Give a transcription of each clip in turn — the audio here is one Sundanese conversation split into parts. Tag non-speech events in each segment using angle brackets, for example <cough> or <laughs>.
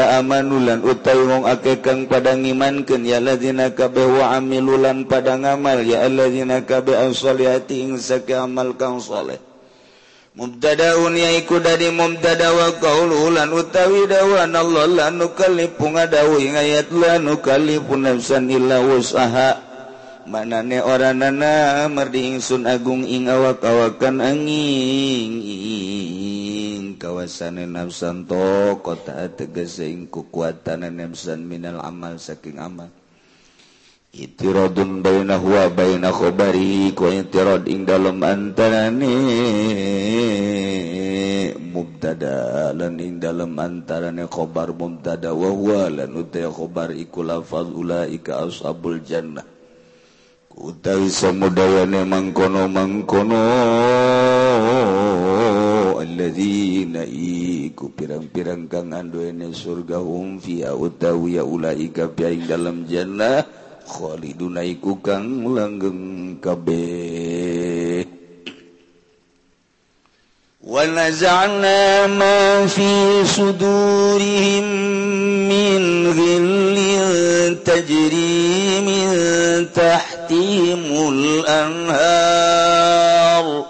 lazina amanulan utawi wong akeh kang padha ngimankeun ya lazina kabeh wa amilulan padha ngamal ya allazina kabeh as-solihati ing sake amal kang saleh. Mubtadaun yaiku dari mubtada wa qaululan utawi dawan Allah la nukallifu ngadawu ing ayat la nukallifu nafsan illa wus'aha. Manane oranana merdi ingsun agung ing awak-awakan angin. tegesane nafsan to kota tegese ing kekuatan nafsan minal amal saking amal. Itiradun baina huwa baina khobari ku itirad ing dalem antarane. Mubtada lan ing dalem antarane khobar mubtada wa huwa lan utai khobar iku lafaz ulaika ashabul jannah. Utawi samudayane mangkono mangkono alladzina iku pirang-pirang kang anduene surga hum fi utawi ya ulaika ing dalam jannah khaliduna iku kang langgeng kabeh. Wa ما في fi sudurihim min تجري من min الأنهار anhar.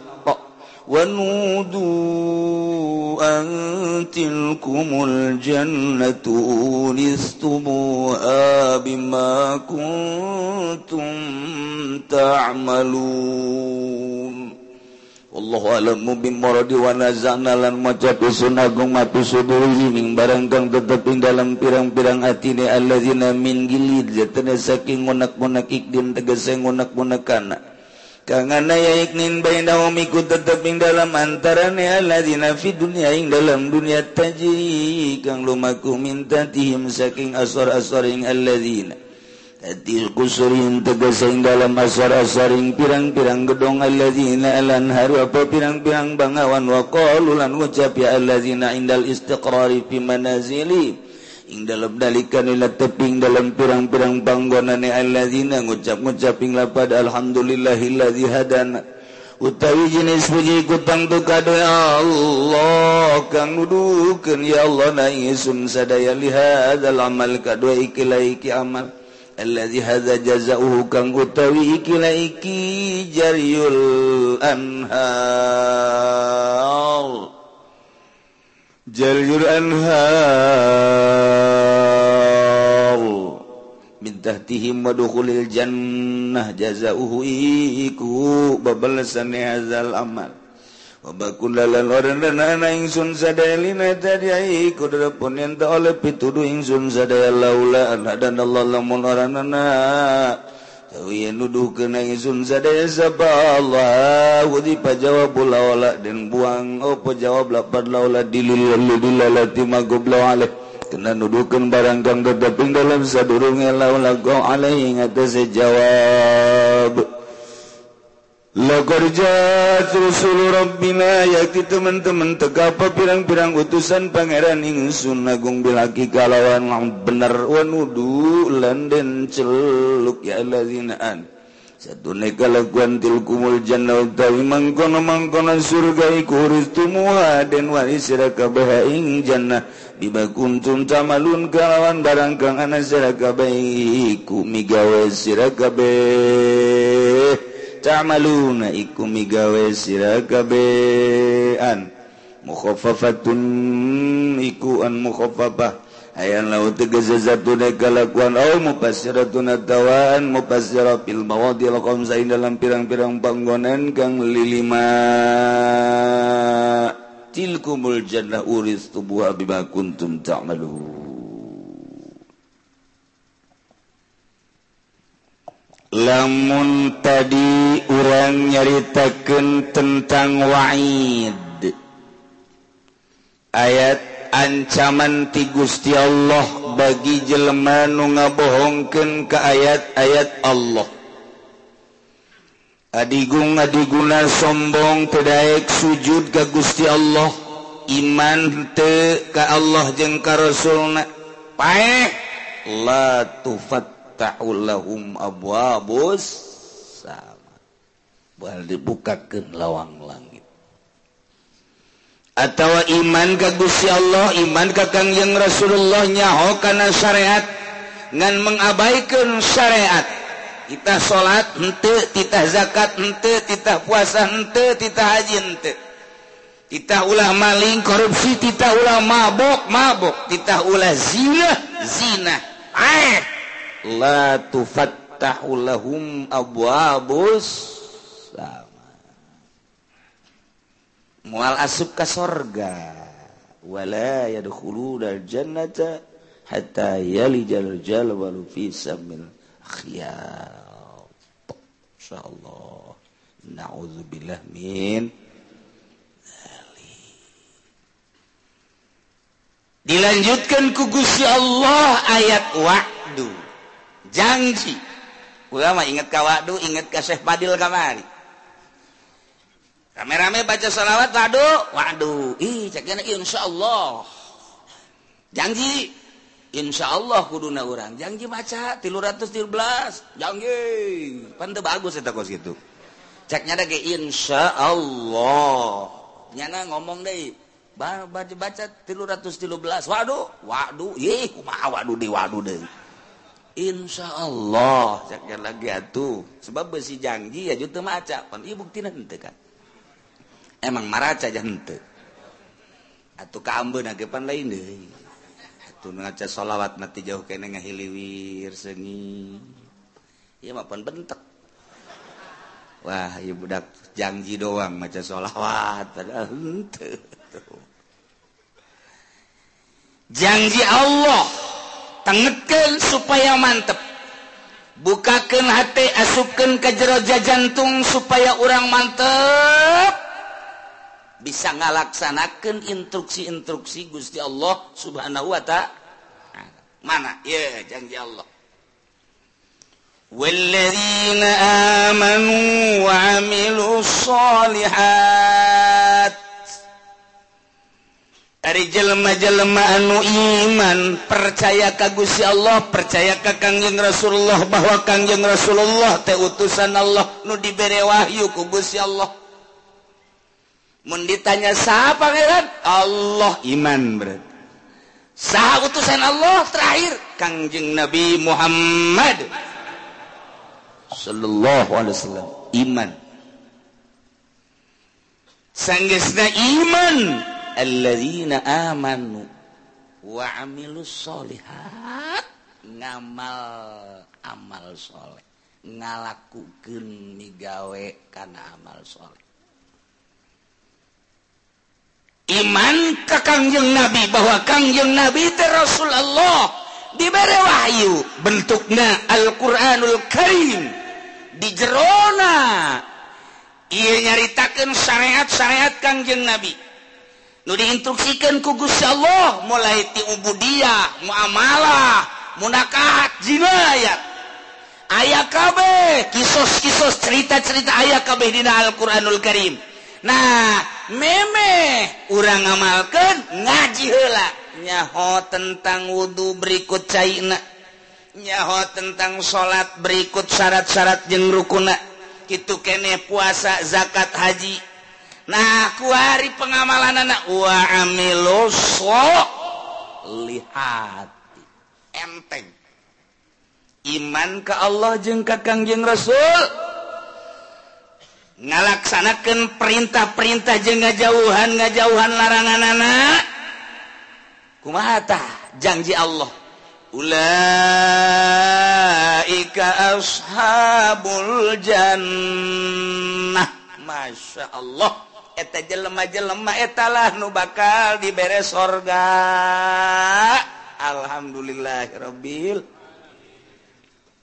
ونودوا أن تلكم الجنة أورثتموها بما كنتم تعملون Allah alam mubimdi Wanazalan maca sunagung matu Suing baranggang tetapin dalam pirang-pirang hati alladzina minggilid sakingunak-munak ikdim tegasengunak-munak Kang yaiknin baiku teteping dalam antara lazina fi dunia ing dalam dunia taji kang lumaku minta tihim saking asor-asoring alladzina. Tati kusurin tegas ing dalam asar asaring pirang-pirang gedong alladzina alan haru apa pirang-pirang bangawan wa qalu lan ucap ya alladzina indal istiqrari fi manazili. ing dalam dalikan ila teping dalam pirang-pirang panggonane alladzina ngucap-ngucaping lapad alhamdulillahilladzi hadana. Utawi jenis puji kutang tuka doa Allah kang nudukeun ya Allah na ingsun sadaya li hadzal amal kadua ikila iki amal. Alladzi hadza jazaohu kang utawi ikila iki jariul anhar. Jaljur anhar. Min tahtihim wadkhulil jannah jazaohu iku babalasan hazal amal. Wa bakullalan orendana ingsun sadaya lina tadi iku darapun yang oleh pituduh ingsun sadaya laula anhadan Allah lamun oranana nuduh keunzadi pajawabla dan buang. Oh, Opo jawab lapar laula dilillalati kena nuduhkan barang kang tetep dalam sadurunge laula go alaihi ngatasi jawab Lagorjat Rasul Rabbina yakti teman-teman tegapa pirang-pirang utusan pangeran ingsun nagung bilaki kalawan bener wan landen celuk ya allazinaan satu neka kumul jannah mangkono mangkonan surga iku tumuha den warisira kabaha ing jannah bima kuntum tamalun kalawan barang kang ana sira migawe sirakabeh ta'maluna iku migawe sirakabean mukhaffafatun iku an mukhaffafah ayan lau tegezazatuna kalakuan. Au mufassiratun tawan mufassira fil mawadi al dalam pirang-pirang panggonan kang lilima. Tilkumul jannah uris tubuha bima kuntum ta'malun. lamun tadi orang nyaritakan tentang waid. Ayat ancaman ti Gusti Allah bagi jelema nu ngabohongkeun ka ayat-ayat Allah. Adigung adiguna sombong tedaek sujud ka Gusti Allah iman teu ka Allah jeung ka Rasulna. Paeh! La tufat taftaulahum abwabus sama. Bal dibukakeun lawang langit. Atau iman ka Gusti Allah iman ka Kangjeng Rasulullah nyaho kana syariat. Ngan mengabaikan syariat. Kita salat henteu titah zakat henteu titah puasa henteu titah haji henteu Kita ulah maling korupsi titah ulah mabok mabok. Titah ulah zina zina. Aeh la tufattahu lahum abwabus. Sama. Mual asub ka sorga. Wala yadkhuluna jannata hatta yalijal jalwalu fi samil khiyat insyaallah. Na'udzubillah min dilanjutkan ku Gusti Allah ayat waktu janji. Ulama ingat kawadu ingat ka Syekh Fadil kamari. Rame-rame baca salawat waduh waduh ih cekena insya Allah janji. Insya Allah kuduna orang janji baca 313 janji. Pan bagus itu kos gitu ceknya ada insya Allah nyana ngomong deh baca baca 313 waduh waduh ih kumaha waduh di waduh deh. Insya Allah lagi atuh. Sebab besi janji ya juta maca. Pan ibu bukti nanti kan? Emang maraca jante atuh kambe nagepan lain deh atuh ngaca solawat mati jauh kena ngahiliwir sengi iya mah pan bentek. Wah ibu budak janji doang maca solawat padahal hente janji Allah. tengeken supaya mantep. Bukakan hati asupkan ke jeroja jantung supaya orang mantep. Bisa ngalaksanakan instruksi-instruksi Gusti Allah subhanahu wa ta'ala mana? Ya janji Allah. والذين آمنوا وعملوا الصالحات Ari jelema-jelema anu iman percaya kagusi Allah percaya ka Kangjeng Rasulullah bahwa Kangjeng Rasulullah teh utusan Allah nu dibere wahyu ku Gusti Allah. Mun ditanya saha pangeran? Allah iman berarti. Saha utusan Allah terakhir Kangjeng Nabi Muhammad sallallahu alaihi wasallam iman. Sanggesna iman alladzina amanu wa amilus solihat ngamal amal soleh ngalakukeun migawe kana amal soleh iman ke kangjeng nabi bahwa kangjeng nabi itu rasul Allah diberi wahyu bentuknya Al-Quranul Karim. Di jerona. Ia nyaritakan syariat-syariat kangjeng nabi. nu diinstruksikan Gusti Allah mulai tiubudiah muamalah munakat jinayat ayah kabeh kisos-kisos cerita-cerita ayah kabeh dina Al-Quranul Karim. Nah meme orang ngamalkan ngaji hela nyaho tentang wudhu berikut caina. Nyaho tentang salat berikut syarat-syarat jeng rukuna. Itu kene puasa zakat haji. nah kuari pengamalan anak wa amiloso lihat. Enteng. Iman ke Allah jeung ka Kangjeng Rasul. Ngalaksanakan perintah-perintah jeung ngajauhan ngajauhan larangan anak. Kumaha tah janji Allah? Ulaika ashabul jannah. Masya Allah. eta jelema-jelema etalah nu bakal diberes sorga. Alhamdulillahirobbil.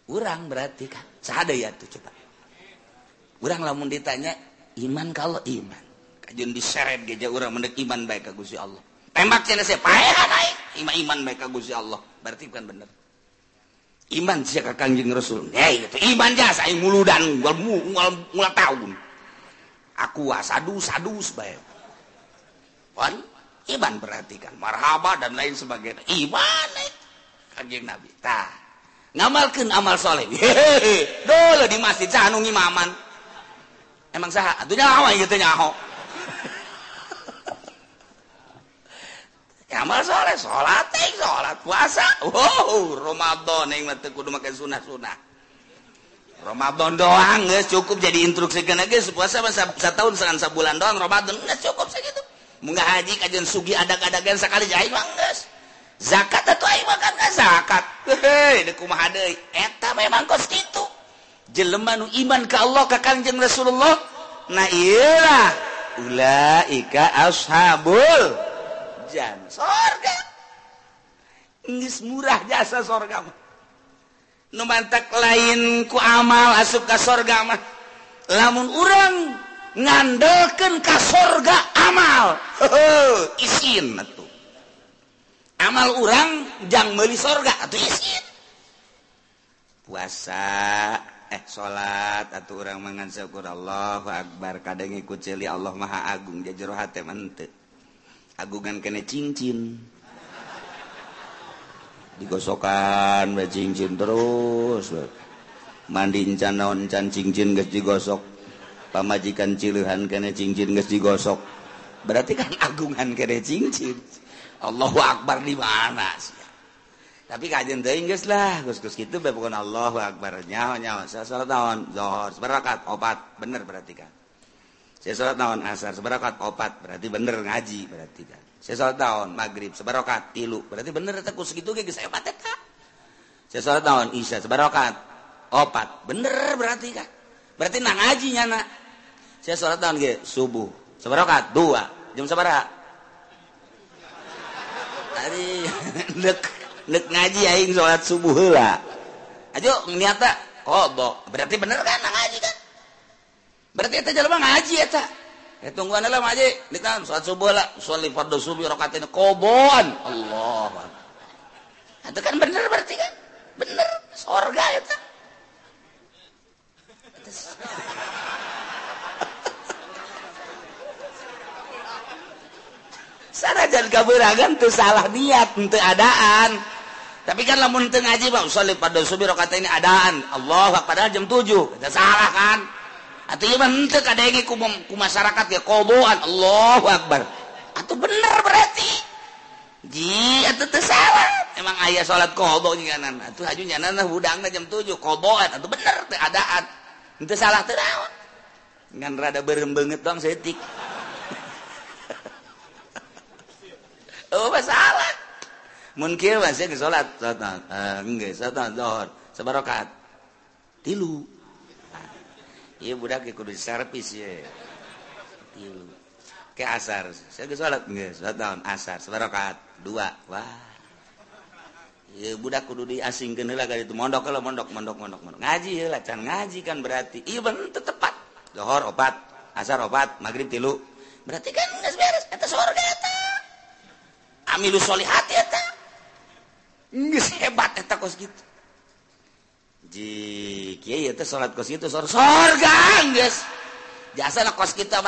Urang berarti kan sada ya tuh coba. Urang lamun ditanya iman kalau iman? Kajun diseret geja urang mendek iman baik ke Gusti Allah. Tembak cina saya paehan naik. Iman iman baik ke Gusti Allah. Berarti bukan bener. Iman sih kakang jeng Rasul. Ya itu iman jasa yang muludan mual mual tahun. aku sadu sadus baik Wan, iman perhatikan marhaba dan lain sebagainya. Iman eh. kajing nabi. Tah ngamalkan amal soleh. Hehehe dole di masjid canu ngimaman. Emang sah atunya awa gitu nyaho. Eh, <laughs> amal soleh sholat eh sholat puasa. Wow Ramadan eh, yang kudu makan sunah sunah Ramadan doang nggak cukup jadi instruksi kena guys puasa masa setahun sekan sebulan doang Ramadan nggak cukup segitu. Munggah haji kajian sugi ada kadagan sekali jahit bang guys zakat atau aing makan nggak zakat. Hehe deku kumaha deui? Eta memang kos kitu. Jelema nu iman ka Allah ka Kanjeng Rasulullah. Nah iyalah. Ulaika ashabul jan sorga. Inggris murah jasa sorga mah. numantak lain ku amal asup ka sorga mah. Lamun urang ngandelkeun ka sorga amal. <laughs> Isin atuh. Amal urang jang meuli sorga atuh isin. Puasa eh salat atuh urang mangan syukur Allahu akbar. Kadang ikut celi Allah Maha Agung jajero hate mante agungan kena cincin. Digosokan be cincin terus. Mandi can naon can cincin geus digosok. Pamajikan ciluhan kena cincin geus digosok. Berarti kan <laughs> agungan kena cincin. Allahu Akbar di mana tapi kajian teuing geus lah geus-geus kitu bae pokona Allahu Akbar. Nyawa nyawa. Salat naon? Zuhur seberakat opat. Bener berarti kan? Saya sholat tahun asar seberakat opat. Berarti bener ngaji berarti kan tahun magrib sebarokat tilu. Berarti bener tak segitu kayak saya opat eta sesal tahun isya sebarokat opat. Bener berarti kak berarti nang ngaji nyana sesal tahun ge subuh sebarokat dua. Jam sabaraha tadi <laughs> dek dek ngaji aing sholat subuh heula. Ayo niata kodok. Berarti bener kan nang ngaji kan berarti eta jalma ngaji eta. Eh, tungguan lah maji dikan salat subuh lah. Sholat fardu subuh rakaat ini kobon Allah itu kan bener berarti kan? Bener. Sorga itu sana jangan kaburagan tuh salah niat tuh adaan. Tapi kan lamun teu ngaji bang sholat fardu subuh rakaat ini adaan. Allah padahal jam 7 itu salah kan? Iya ku masyarakat ya kobohan Allah Akbar. Atau bener berarti? Ji atau tersalah emang ayah sholat kobo kanan, atau haju nyanan budangnya jam tujuh. Kobohan atau bener ada, adaan. Itu salah teh ngan rada berembenget dong setik <laughs> oh masalah mungkin masih sholat sholat enggak eh, sholat dohor sebarokat tilu. Iya budak ya kudu servis ya. Tilu. Ke asar. Saya ke sholat nggak? Sholat tahun asar. Sebarokat dua. Wah. Iya budak kudu diasingkan lah kali itu mondok kalau mondok mondok mondok mondok ngaji lah can ngaji kan berarti iya bener tepat dohor opat asar opat maghrib tilu berarti kan nggak beres kata surga eta amilu solihat eta nggak hebat eta kos gitu salat jasa kos kita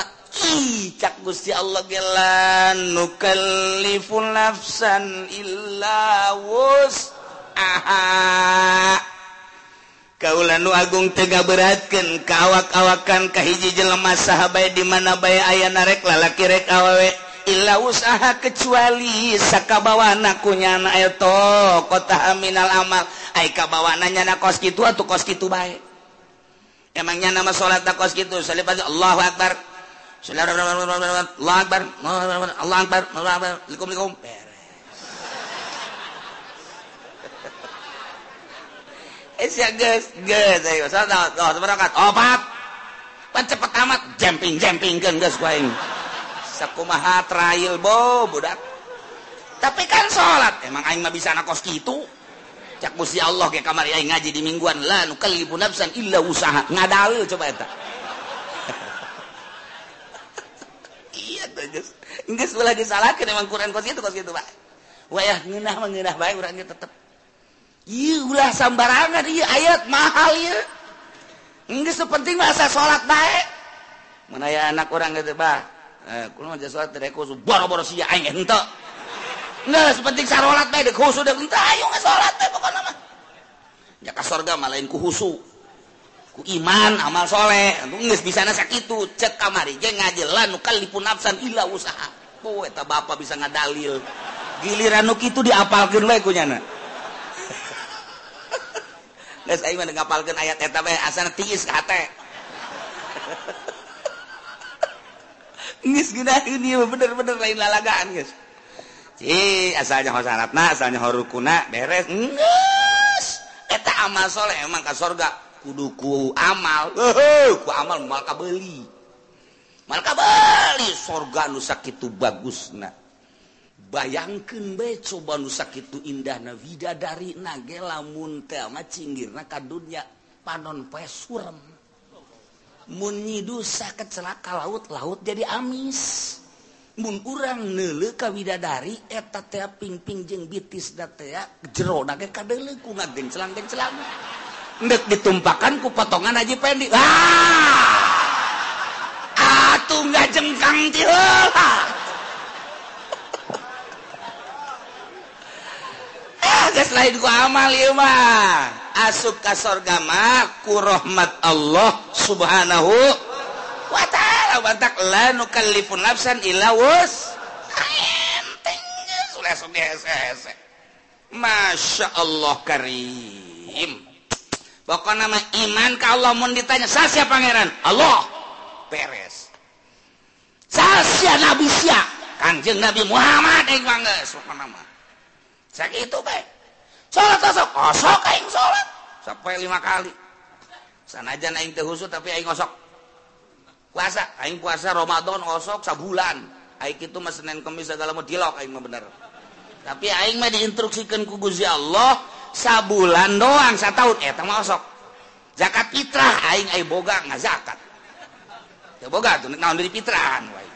cak Gusti Allah nukalifun nafsan illa Kaula nu Agung tega beratkan kawak-awakan kahiji jelema sahabat di mana bay aya narek lalaki rek awewe. Ilah usaha kecuali sakabawana kunyana eto kota minal amal. Ai kabawana nyana kos kitu atuh kos kitu bae? Emangnya nama salat tak kos kitu? Salih Allahu akbar. Allah akbar. Allah akbar Allah akbar Assalamualaikum Eh sia geus geus ayo salat oh seberangkat opat. Pan cepet amat jemping jempingkeun geus ku aing sakumaha trail bo budak. Tapi kan salat emang aing mah bisa nakos kitu. Cak musti Allah ke kamari aing ngaji di mingguan. La nukallibu nafsan illa usaha ngadalil coba eta. <laughs> Iya tuh geus. Geus ulah disalahkeun emang Quran kos kitu kos kitu bae wayah ngeunah mah ngeunah bae urang ge tetep. Ieu ulah sambarangan ieu ayat mahal ieu. Geus penting mah asa salat bae. Menaya anak orang gitu bah Eh, jaka sorga malain ku husu. Ku iman amal soleh. Nggak bisa nasak itu cek kamari je ngajelan kalipun nafsan illa usaha. Poe eta bapak bisa ngadalil. Giliran nu itu diapalkan wae ku nyana <laughs> aing mah ngapalkan ayat eta bae asana tiis ka hate. <laughs> bener-bener lain lalagaan guys Ci, asalnya hosaratna, asalnya horukuna, beres. Nges. Eta amal soleh emang ke sorga. Kuduku amal. Uhuh, ku amal mal kabeli. Mal kabeli. Sorga nu sakitu bagusna. Bayangkan bae coba nu sakitu indahna widadari nage lamun teh mah cinggirna ka dunya panon poe surem. munyidusa kecelaka laut laut jadi amis. Mun urang nele ka widadari eta teh pingping jeung bitis da teh jero na ge kadele ku ngagengcelang gengcelang ndek ditumpakan ku potongan aji pendi. Ah! Atuh ngajengkang ti heula eh ah, geus lain ku amal ieu mah. asup ka sorgama ku rahmat Allah subhanahu wa ta'ala. Bantak la nukallifun nafsan illa wus. Masya Allah karim. Pokok nama iman ka Allah mun ditanya Sasya pangeran? Allah. Peres. Sasya Nabi sia? Kanjeng Nabi Muhammad eh, yang bangga Pokok nama Sakit itu baik salat asa osok oh, aing salat sampai lima kali. Sanajan aing teh husu tapi aing osok puasa aing puasa Ramadan osok sabulan. Aing itu mah Senin Kamis segala mau dilok aing mah bener. Tapi aing mah diinstruksikan ku Gusti Allah sabulan doang setahun eta eh, mah osok zakat fitrah aing aing boga ngazakat ya boga tuh naon dari fitrahan wae.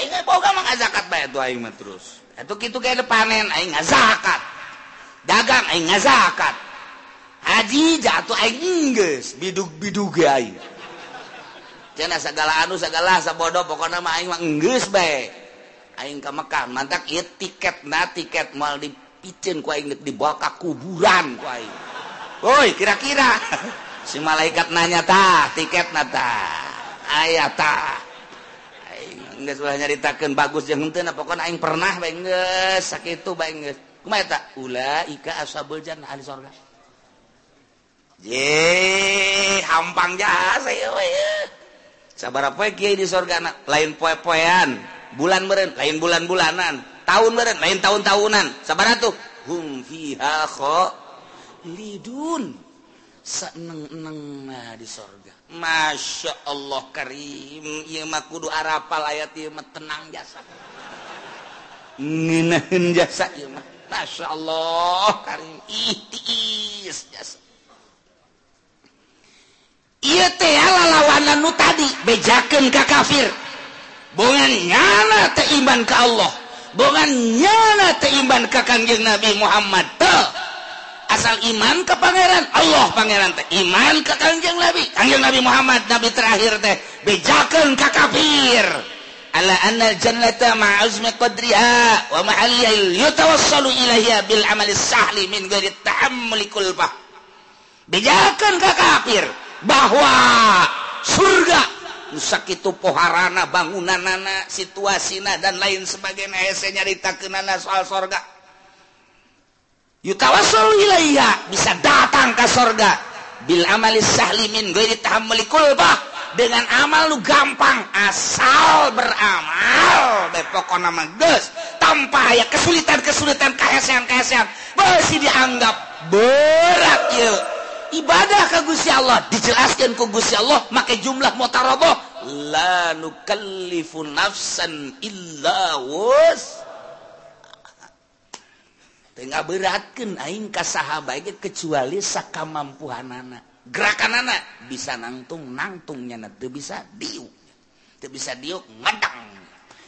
Aing boga mah ngazakat bae tuh aing mah terus. Itu kitu kayak panen aing ngazakat dagang aing ngazakat. Haji jatuh aing enggeus bidug-bidug aing. Cenah segala anu segala sabodo pokona mah aing mah enggeus bae. Aing ka Mekah mantak ieu tiketna tiket mal dipiceun ku aing dibawa ka kuburan ku aing. Woi kira-kira. <laughs> Si malaikat nanya tah tiketna tah aya tah aing geus ulah nyaritakeun bagus jeung henteu pokona aing pernah bae geus sakitu bae geus kumaha eta? Ulaika ashabul jannah ahli surga. Ye hampang jasa ya we sabar poe kiai di surga lain poe-poean bulan meureun lain bulan-bulanan tahun meureun lain tahun-tahunan. Sabar tuh hum fiha lidun seneng-eneng nah di surga. Masya Allah karim. Iya mah kudu arapal ayat iya mah tenang jasa. Nginahin jasa iya mah Masya Allah Karim ihtiis jasa. Iya teh lalawanan nu tadi bejakeun ka kafir. Bogan nyana teh iman ka Allah. Bogan nyana teh iman ka Kanjeng Nabi Muhammad teu asal iman ke pangeran Allah pangeran teh. Iman ke Kanjeng Nabi Kanjeng Nabi Muhammad Nabi terakhir teh bejakeun ka kafir. ala annal jannata ma'azmi qadriha wa ma'aliyah yutawassalu ilaiha bil amali sahli min ghairi ta'ammuli kulbah bejakan ka kafir bahwa surga nusak itu poharana bangunanana situasina dan lain sebagainya. Hese nyarita kenana soal surga yutawassalu ilaiha bisa datang ke surga bil amali sahli min ghairi ta'ammuli kulbah dengan amal lu gampang asal beramal. Beramal nama geus. Tanpa aya kesulitan-kesulitan kahesean-kahesean beusi dianggap berat ya ibadah ka Gusti Allah. Dijelaskan ku Gusti Allah make jumlah mutarabah. La nukallifu nafsan illa wus. Tengah beratkan aing ka sahabat kecuali sakamampuhan anak gerakan anak bisa nangtung nangtungnya nanti bisa diuk itu bisa diuk ngedang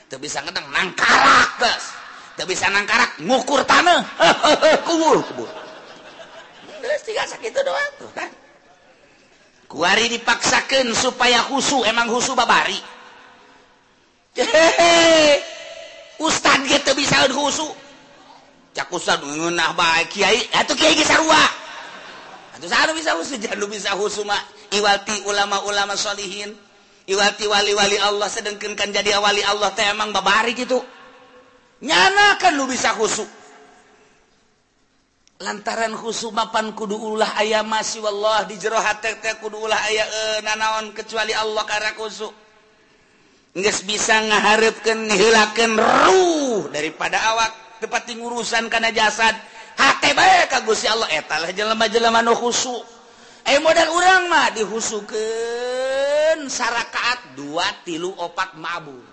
itu bisa ngedang nangkarak itu bisa nangkarak ngukur tanah. <laughs> Kubur kubur. Terus tiga sakit doang tuh kan? Kuari dipaksakan supaya husu emang husu babari. Hehehe. Ustad gitu bisa husu cak ustad ngunah baik kiai. Atau kiai kisarua bisa bisa iwati ulama-ulamaalihin iwati wali-wali Allah sedengkenkan jadi awali Allah teh emang babari gitu. Nyanakan lu bisa khusuk lantaran khusuk mapan kudu ulah ayam masih wallah di jero hati teh kudu ulah ayah eh, e, nanaon kecuali Allah karena khusuk nggak bisa ngaharapkan nihilakan ruh daripada awak. Tepati ngurusan karena jasad. Hati baik kagusi Allah. Etalah jelema-jelema nu khusuk eh modal urang mah dihusuken sarakaat dua tilu opat mabur.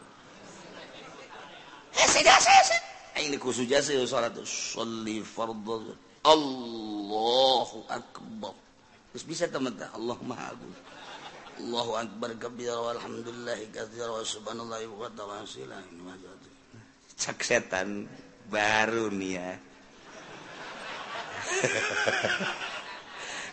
Allahu akbar. Terus bisa teman-teman? Allah Maha Agung. Allahu akbar kabira walhamdulillahi katsira wa subhanallahi wa ta'ala cak setan baru nih ya. <laughs>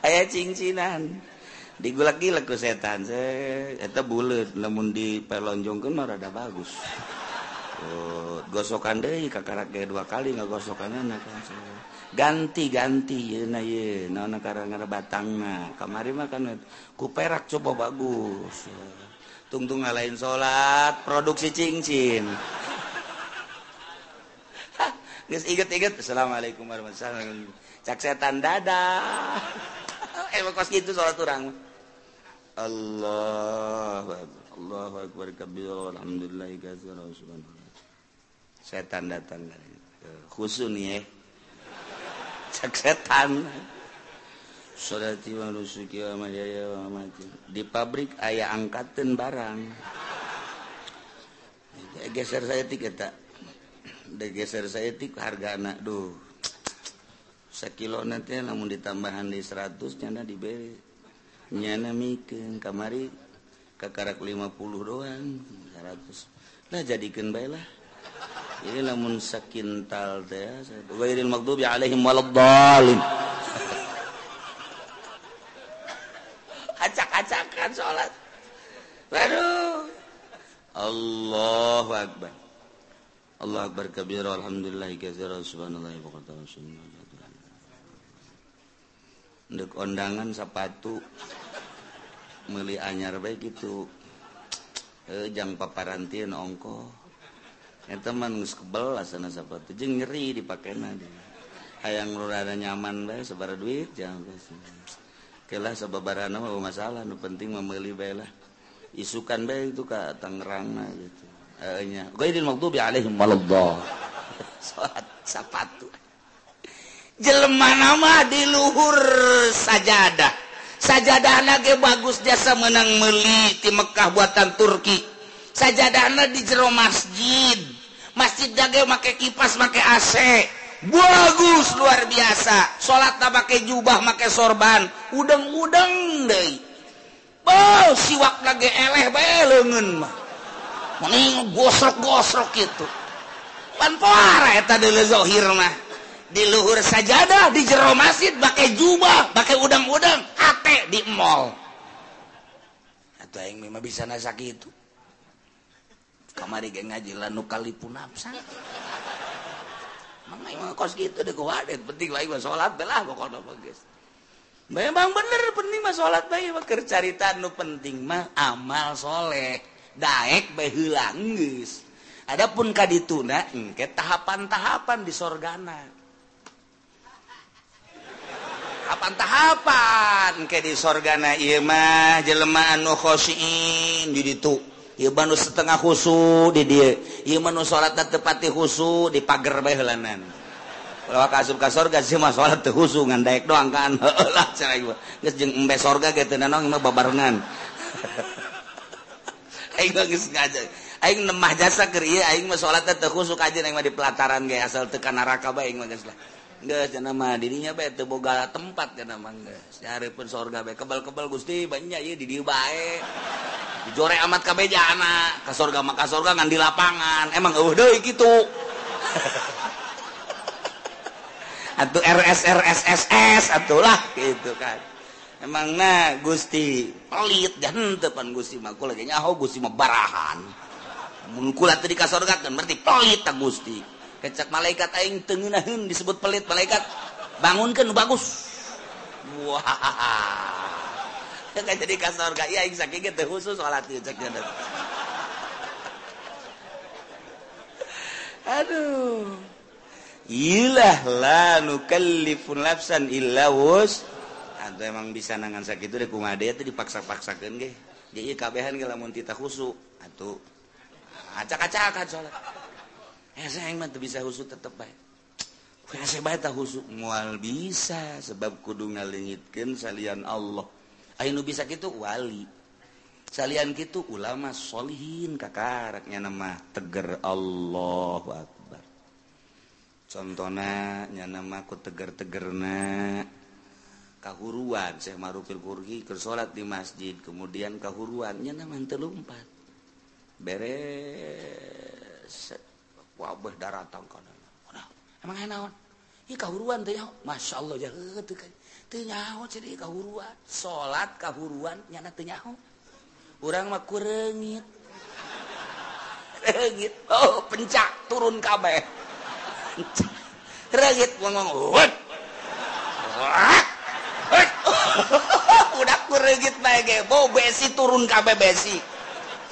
aya cincinan digulaki-laku setan eta bulet namun rada bagus. Oh, gosokan deh kakak dua kali nggak gosokannya ganti-ganti batang kamari makan kuperak coba bagus tungtung ngalain salat produksi cincin. <laughs> Inget-inget Assalamualaikum warahmatullahi wabarakatuh. Cak setan dadah. gitu salat orang? Allah Allah Alhamdulillah. Saya tanda-tan khusus nih setan. Di pabrik ayah angkatan barang. Geser saya tiket tak? Geser saya tiket harga anak Duh. Sekilo nanti namun ditambahan di 100 nyana diberi. Nyana mikin kamari kakarak 50 doang 100 lah jadikan baiklah ini namun sakintal teh ghairil maghdubi alaihim waladdallin. <laughs> Acak-acakan salat aduh Allahu akbar. Allah berkabir alhamdulillah katsira subhanallah wa dek ondangan sepatu. Meli anyar baik gitu. Eh jang paparantin ongko. Eta mah geus kebel sana sepatu. Jeng nyeri dipakai nadi hayang rada nyaman baik sebara duit jangan geus. kelah sebabarana mah masalah. Nu penting memeli baik lah. Isukan baik itu ke Tangerang gitu. Ehnya qaidil maghdubi alaihim waladhdall <laughs> sepatu jelema nama diluhur sajadah. Sajadah nage bagus jasa menang meli di Mekkah buatan Turki. Sajadahna di jero masjid. Masjid dage make kipas make AC bagus luar biasa. Salat pakai jubah make sorban. Udeng-udeng deh oh siwak lagi eleh bae leungeun mah. Mending gosrok-gosrok gitu pan poara eta deuleu zahir mah. diluhur sajadah di jero masjid pakai jubah pakai udang-udang ate di mall atau yang memang bisa nasak itu kamari geng ngaji lanu kali pun napsa Mang emang kos gitu deh kuadet penting lagi mah sholat belah pokoknya bagus. Memang bener penting mah sholat bayi mah kercarita nu penting mah amal soleh daek bayi hilanggus. Adapun kadituna, engke tahapan-tahapan di sorgana. tahapan tahapan ke di sorgana Imah di ditu. Ieu Iban setengah khusu di dia. Salatna salat tepati khusu di pagar bahelanan kalau kasub ka sorga sih mah salat teu khusu ngan daek doang kan. Heula cara ieu geus jeung embe sorga ge teu nanong mah babarengan. <laughs> Aing geus ngajak aing nemah jasa keur ieu aing mah salat teu khusu ka aing mah di pelataran ge asal teu ka neraka bae aing mah geus lah. dirinya boga tempat pun surga bae kebal-kebal Gusti banyak ieu di dieu bae. dijore amat KB anak ke surga maka surga ngan di lapangan. Emang uh, deh gitu atau <laughs> atuh lah gitu kan. Emang nah Gusti pelit dan tepan Gusti mah. Lagi nyaho Gusti mah barahan. Mun kula tadi ka surga berarti pelit ta Gusti. kecak malaikat aing tengenahun disebut pelit malaikat. Bangunkan nu bagus. Wah. <laughs> Kan jadi kasar gak iya aing saking khusus salat ieu cek <laughs> aduh. Ilah la nukallifun nafsan illa wus. Atau emang bisa nangan sakit itu deh kumade itu dipaksa-paksakan ge. Jadi kabehan ge lamun tita khusu. Atuh. Acak-acakan soalnya. bisa mual bisa sebab kudu ngalingitkan salian Allah. Ainu bisa gitu wali. Salian gitu ulama solihin kakaraknya nama teger Allah Akbar. Contohnya namaku teger-tegerna kahuruan saya marufil kurgi ke salat di masjid kemudian kahuruannya nama telumpat beres. wabah daratang kana emang naon ini kahuruan teh Masya Allah jaheut kan. Teu nyaho jadi kahuruan. Salat kahuruan nyana teu nyaho. Urang mah kurengit reungit. Oh pencak turun kabeh reungit ngomong wet <laughs> udah kurengit bae ge. Bo besi turun kabeh besi.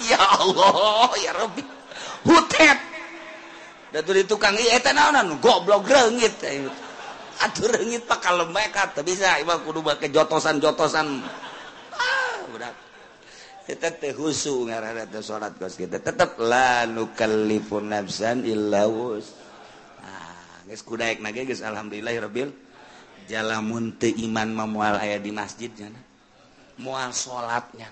Ya Allah ya Rabbi. Hutet. Datu di tukang iya eta naonan goblok reungit. Atuh reungit bakal lemekat bisa imah kudu make jotosan-jotosan. Ah, budak. Eta teh husu ngaranna teh salat geus kitu. Tetep la nukallifu nafsan illa wus. Ah, geus kudaek nage geus alhamdulillahirabbil jalamun teu iman mah moal aya di masjid nya. Moal salatnya.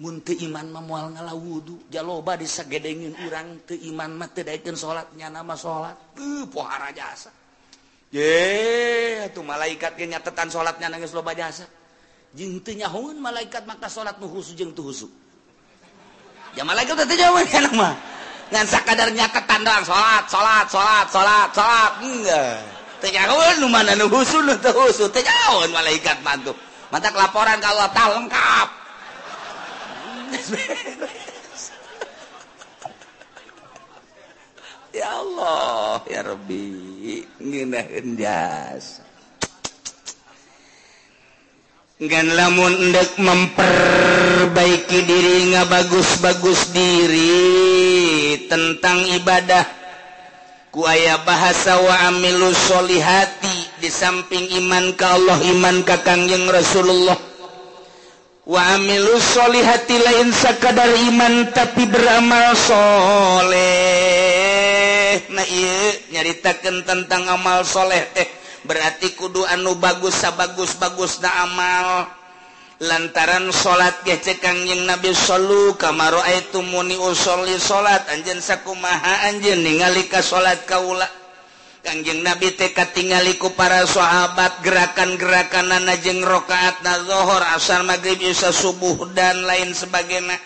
munte iman memual ngala wudhu jaloba disagedengin urang teu iman mah teu daekeun salatnya nama salat teu pohara jasa. Ye atuh malaikat ge nyatetan salatnya geus loba jasa. Jeung teu nyahoeun malaikat maka salat nu husu jeung teu husu. Ya malaikat teu jawab <laughs> kana mah. Ngan sakadar nyatetan doang salat salat salat salat salat enggak. Teu nyahoeun nu mana nu husu nu teu husu. Teu nyahoeun malaikat mantuk mata laporan kalau Allah lengkap. <laughs> ya Allah ya Rabbi. Ngeunaheun jasa Gan lamun endek memperbaiki diri ngabagus-bagus diri tentang ibadah. Ku aya bahasa wa amilu solihati di samping iman ka Allah iman ka Kangjeng Rasulullah. waamilusholihati lain sakadar iman tapi beramalsholeh nah nyaritakan tentang amalsholeh teh. Berarti kudu anu bagus sabagus bagus na amal. Lantaran salat gece Kangjeng Nabi Solu kamaro itu muni usoli salat anjen sakumaha anjen ningali ka salat kaula. Kanjeng Nabi teka tinggaliku para sahabat gerakan-gerakan nanajeng rakaat nazohor asal magrib Yusa subuh dan lain sebagainya.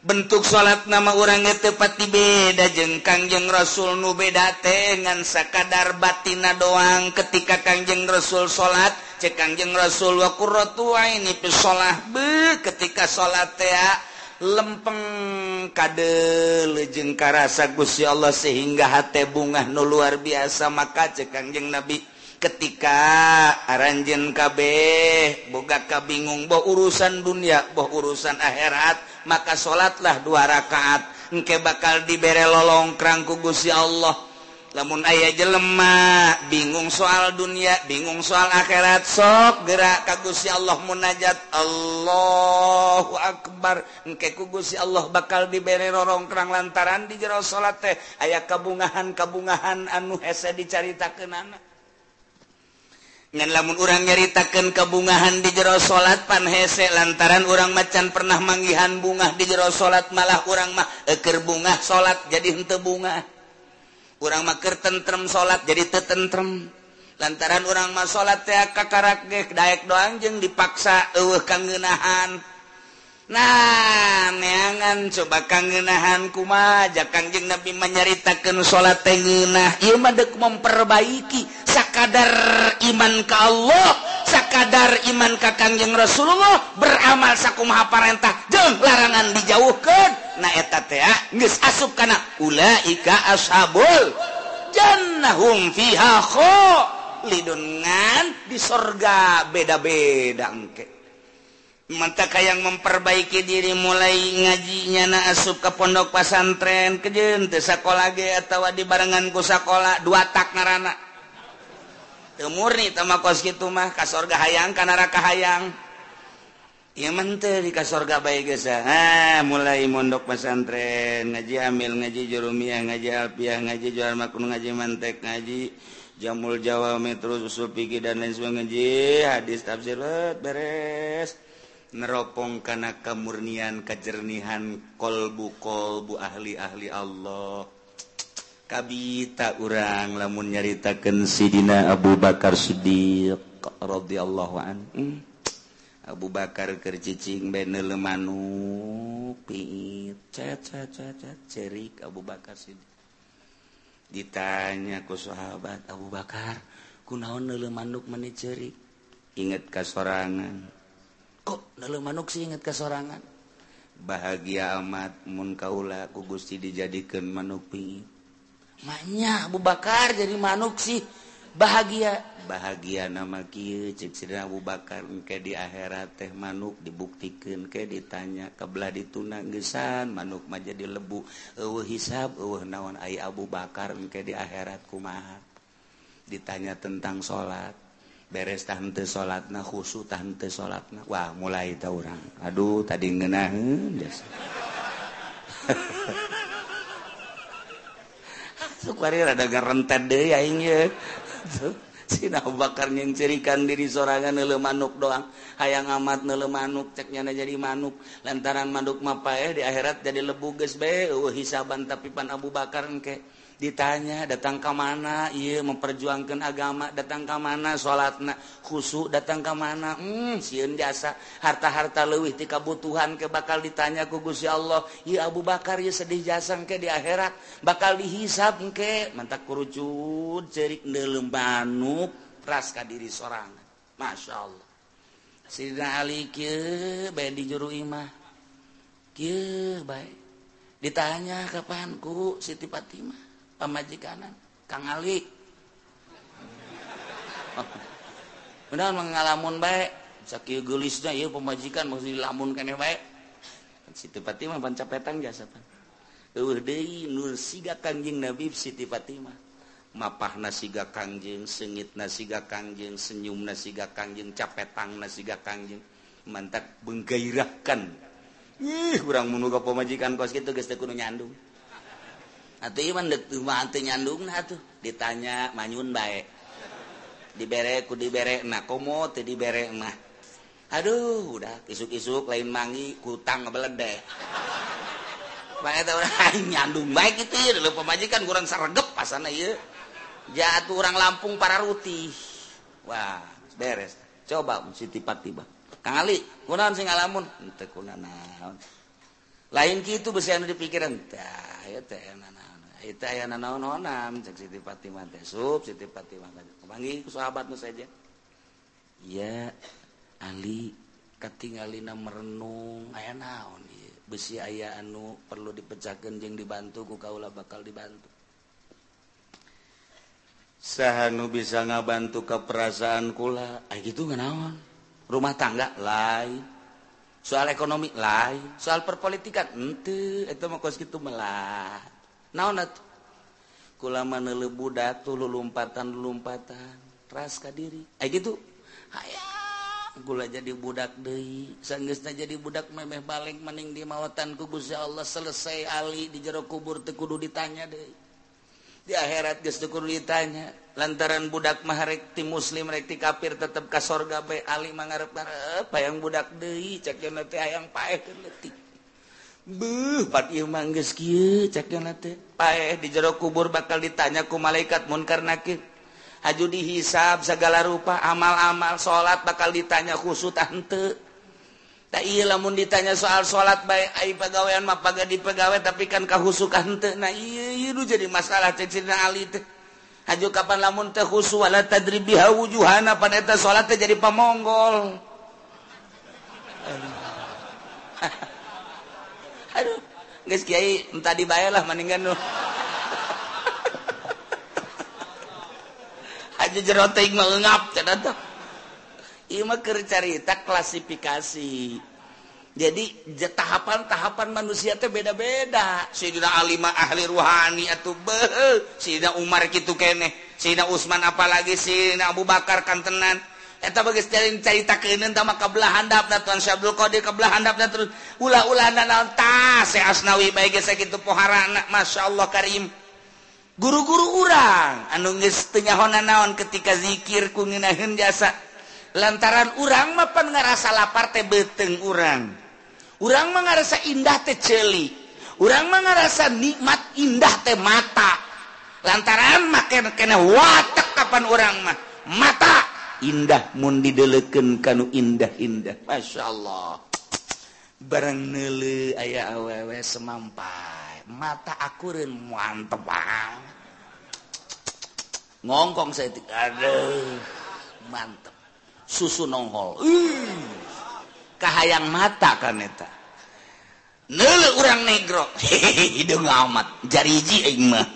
Bentuk salat nama orangnya tepati beda jeng. Kangjeng Rasul nu beda tengan sakadar batina doang. Ketika Kangjeng Rasul salat cek Kangjeng Rasul wa qurratu ini fi shalah be ketika salat teh lempeng kade lejeng karasa Gusti Allah sehingga hate bungah nu luar biasa. Maka cekangjeng nabi ketika aranjen KB boga kabingung boh urusan dunia boh urusan akhirat. Maka salatlah dua rakaat. Engke bakal diberre lolong kerangku Gusti Allah. lamun ayah jelemah bingung soal dunia bingung soal akhirat sok gerak kagusi Allah munajat. Allahu Akbar. Engke kugusi Allah bakal diberi rorong kerang lantaran di jero salat teh. Aya kabungahan-kabungahan anu hese dicaritakeunana ngan lamun urang nyaritakeun kabungahan di jero salat pan hese lantaran urang macan pernah manggihan bunga di jero salat malah urang mah eker bungah salat jadi henteu bungah. orang maker tentrem salat jadi tetentrem lantaran orang mas salat ya kakarak daek doang jeng dipaksa eueuh kanggeunahan nah neangan coba kanggeunahan kumaha? Kangjeng Nabi menyaritakan salat tengenah ngeunah. Ieu mah memperbaiki sakadar iman ka Allah. sakadar iman Kakangjeng Rasulullah beramal sakumaha parentah jeng larangan dijauhkan na eta teh geus asup kana ulaika ashabul jannahum fiha lidungan di sorga beda-beda engke. Mata yang memperbaiki diri mulai ngajinya na asup ke pondok pasantren kejen teu sakola ge atawa di barengan ku sakola dua tak ngarana murni sama kos gitu mah kasorga hayang ka neraka hayang. Ya menter di ka sorga bae geus ah mulai mondok pesantren ngaji amil ngaji jurumiah ngaji alpiah ngaji jual makun ngaji mantek ngaji jamul jawa metro usul fikih dan lain sebagainya. Ngaji hadis tafsir beres. Neropong kana kemurnian kejernihan kolbu kolbu ahli ahli Allah. kabita urang lamun nyaritakan Sidina Abu Bakar Siddiq radhiyallahu an hmm. Abu Bakar keur cicing bene pit cet cet cet cerik Abu Bakar Siddiq. Ditanya ku sahabat Abu Bakar kunaon neule manuk menit cerik? Inget kasorangan. Kok neule manuk sih? Inget kasorangan. Bahagia amat mun kaula ku Gusti dijadikan manuk piit. Manya Abu Bakar jadi manuk sih. Bahagia. Bahagia nama Ky Abu Bakar ke di akhirat teh manuk dibuktikan ke ditanya kebelah ditunang gesan manuk maja di lebu. Eueuh hisab eueuh naon ai Abu Bakar ke di akhirat kumaha? Ditanya tentang salat beres tante salat nah khusu tante salat nah wah mulai tahu orang aduh tadi ngenahin biasa. <laughs> bakar mencirikan diri sorangan nele manuk doang. Hayang amat nele manuk ceknya jadi manuk. Lantaran manuk mapa mapae di akhirat jadi lebu gesbe hisaban tapi pan Abu Bakar engke. ditanya datang ke mana? Ia memperjuangkan agama. Datang ke mana salatna khusuk datang ke mana? Hmm, siun jasa harta-harta lewih ti kabutuhan ke bakal ditanya ku Gusti Allah. Ya Abu Bakar ya sedih jasa ke di akhirat. Bakal dihisap ke mantak kurucut cerik dalam manuk ras ka diri seorang Masya Allah. Sidina Ali kia bae di juru imah. Kieu bae. Ditanya kapan ku? Siti Fatimah. pemajikanan Kang Ali. Benar mengalamun baik sakit gelisnya ya pemajikan mesti lamun kene baik Siti Fatimah ban capetan jasa pan. Eueuh deui nu siga Kangjeng Nabi Siti Fatimah. Mapahna siga Kangjeng sengitna siga Kangjeng senyumna siga Kangjeng capetangna siga Kangjeng mantak menggairahkan ih kurang menuga pemajikan kos kitu geus teu kudu nyandung. atau iman mantu nyandung nah tuh ditanya manyun baik dibere ku dibere nah komo teh dibere mah aduh udah isuk-isuk lain mangi kutang ngebeledek pakai tahu nyandung baik itu ya dulu pemajikan kurang sergep pasana ya jatuh orang Lampung para ruti wah beres coba si tiba-tiba kali kunaon sing ngalamun ente kunaon lain gitu anu dipikiran tah ya teh naon Siti Fatimah sub Siti Fatimah kepanggih ku sahabat nu saja. Ya Ali katingalina merenung aya naon ieu? Besi aya anu perlu dipecahkeun jeung dibantu ku kaula bakal dibantu. Saha nu bisa ngabantu ka perasaan kula aya kitu naon? Rumah tangga lain. Soal ekonomi lain. Soal perpolitikan henteu eta mah kos kitu melah. naon kulama nelebu datu lulumpatan lulumpatan ras kadiri ay gitu? Hayang gula jadi budak deui. Sanggeusna jadi budak memeh balik maning di mawatan ku Gusti Allah. Selesai ali di jero kubur teu kudu ditanya deui. Di akhirat geus teu kudu ditanya lantaran budak mah rek ti muslim rek ti kafir tetep ka sorga bae ali mangarep-ngarep hayang eh, budak deui cek yeuna teh hayang paeh. leutik di jero kubur bakal ditanyaku malaikat munkar nakib haju dihisab segala rupa amal-amal salat bakal ditanya khusut tante lamun ditanya soal salat baik ai pegawaian mah paga di pegawai tapi kan kahusuk hante nah ieu jadi masalah cicina ali teh. Haju kapan lamun teh khusu wala tadribiha pan eta salat teh jadi pamonggol. <laughs> aduh guys Kiai entah dibayarlah mendingan nu. <laughs> Aja jeroting mengengap ternyata ima cerita klasifikasi. Jadi tahapan-tahapan manusia teh beda-beda. Sayyidina Ali mah ahli ruhani atau beuh. Sayyidina Umar gitu keneh. Sina Usman apalagi Sayyidina Abu Bakar kantenan. eta bagus jalin cerita keuneun tah maka belah handap Tuan Syabdul Qadir ke belah handap terus ulah-ulahna naon? Tah Syekh Asnawi bae geus sakitu poharana masyaallah karim. Guru-guru urang anu geus teu nyahona naon ketika zikir ku ngeunaheun jasa. Lantaran urang mah pan ngarasa lapar teh beteng urang. Urang mah ngarasa indah teh ceuli urang mah ngarasa nikmat indah teh mata. Lantaran makin kena watak kapan orang mah. Mata! indah mund dideleken kanu indah-indah. Masya Allah bareng nele aya awewe semampai. Mata akurin mantep banget ngongkong saya aduh mantep. Susu nonghol. Uh, kahayang mata kan eta. Nele orang negro. <laughs> Hehehe hidung amat. Jariji aing mah.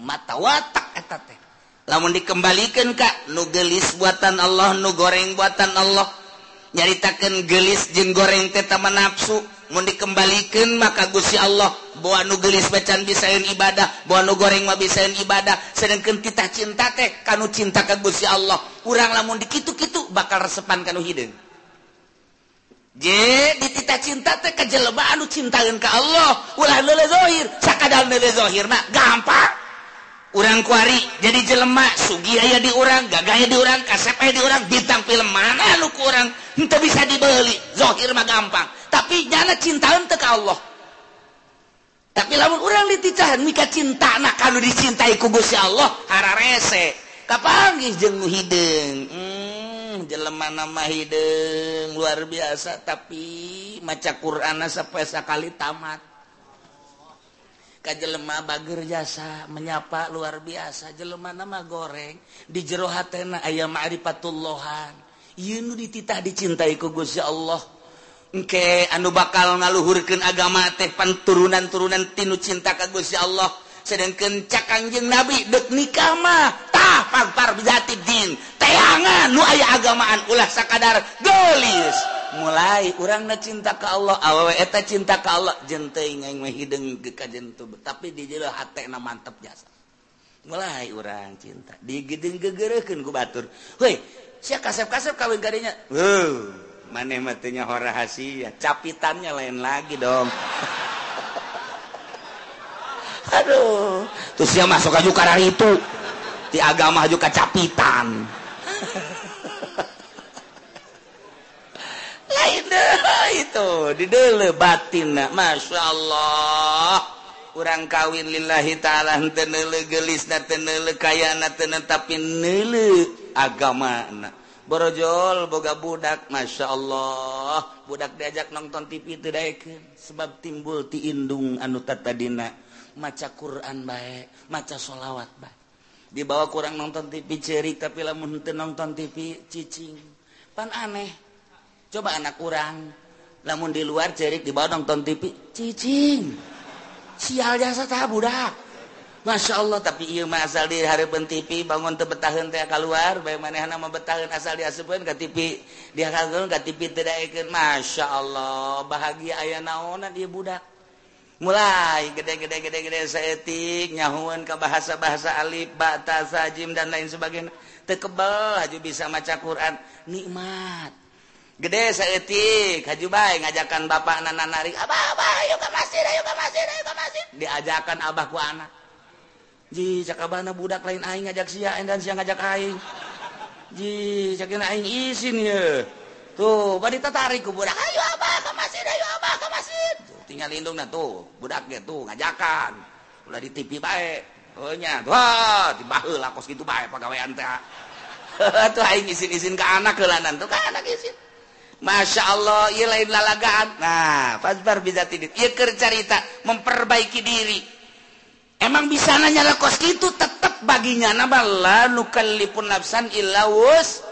Mata watak eta teh. lamun dikembalikan Kak nugelis buatan Allah nu goreng buatan Allah. Nyaritakan gelis jeng goreng tetama nafsu mau dikembalikan maka Gusi Allah buah nu gelis bacaan bisain ibadah buat nu goreng mah bisain ibadah. Sedangkan kita cinta teh kanu cinta ke Gusi Allah kurang lamun dikitu-kitu bakal resepan kanu hidung. Je ditita cinta teh kejelebaan anu cintaeun ke Allah. Ulah lele zohir sakadal lele zohir nah gampang. urang kuari jadi jelemak Sugi aya di urang gagah di urang kasep di urang bintang film mana lu kurang itu bisa dibeli zohir mah gampang. Tapi jangan cinta untuk Allah. Tapi lamun urang diticahan mika cinta nak kalau dicintai ku Gusti Allah hara rese. Kapanggih jeung hideung hmm, jelema nama hideung luar biasa. Tapi maca Qur'an sampai sekali tamat. kajelema bager jasa menyapa luar biasa. Jelema nama goreng di jero hatena ayam ieu Yunu dititah dicintai ku Gusya Allah. Engke anu bakal ngaluhurkan agama teh turunan-turunan tinu cinta ka Gusya Allah. Sedangkan cakangjeng nabi dek nikah tah pagpar bijati din. Tayangan nu aya agamaan ulah sakadar gelis. mulai orangnya cinta ke Allah awewe eta cinta ke Allah jentehidengtuh tapi dijelah mantap jasa. Mulai orang cinta digedeng gegereken ku batur. Woi sia kasep-kasep kawin karinya wow mana matinya hora rahasia capitannya lain lagi dong. <laughs> Aduh terus dia masuk aja karang itu di agama juga capitan. <laughs> lain itu. Didele batin Masya Allah kurang kawin lillahi ta'ala tenele gelis na tenele kaya na tenen tapi nele agama na borojol boga budak Masya Allah budak diajak nonton TV itu daekeun sebab timbul ti indung anu tatadina maca Quran baik maca sholawat baik dibawa kurang nonton TV cerik tapi lamun nonton TV cicing. Pan aneh. coba anak kurang. Namun di luar cerik di bawah nonton TV cicing sial jasa tak budak. Masya Allah tapi iya mah asal di harapan TV bangun teu betaheun teh keluar bae manehna mah betaheun asal diasupkeun ka TV dihakalkeun ka TV teu daekeun. Masya Allah bahagia aya naonan ieu budak. Mulai gede-gede gede-gede saetik nyahuan ke bahasa-bahasa alif ba ta sa jim dan lain sebagainya. Teu kebal haju bisa maca Quran. Nikmat. gede sayaetik Hajuba ngajakan bapak anak nari diajakan Abahku anak ji Cakabana budak lain aing ngajak sia dan sia ngajak aing. Ji aing izin ya tuh badi tertarik ku budak. Ayo abah ke masjid ayo abah ke masjid. Tuh, tinggal lindung nah tuh budaknya tuh ngajakan. Udah di TV baik oh nya wah tiba lah kos gitu baik pegawai teh <laughs> tuh aing izin izin ke anak kelanan tuh ke anak izin Masya Allah ia lain lalagaan. Nah fazbar bisa tidur. Ia kercarita memperbaiki diri. Emang bisa nanya kos itu tetap baginya. Nama lalukalipun nafsan ilawus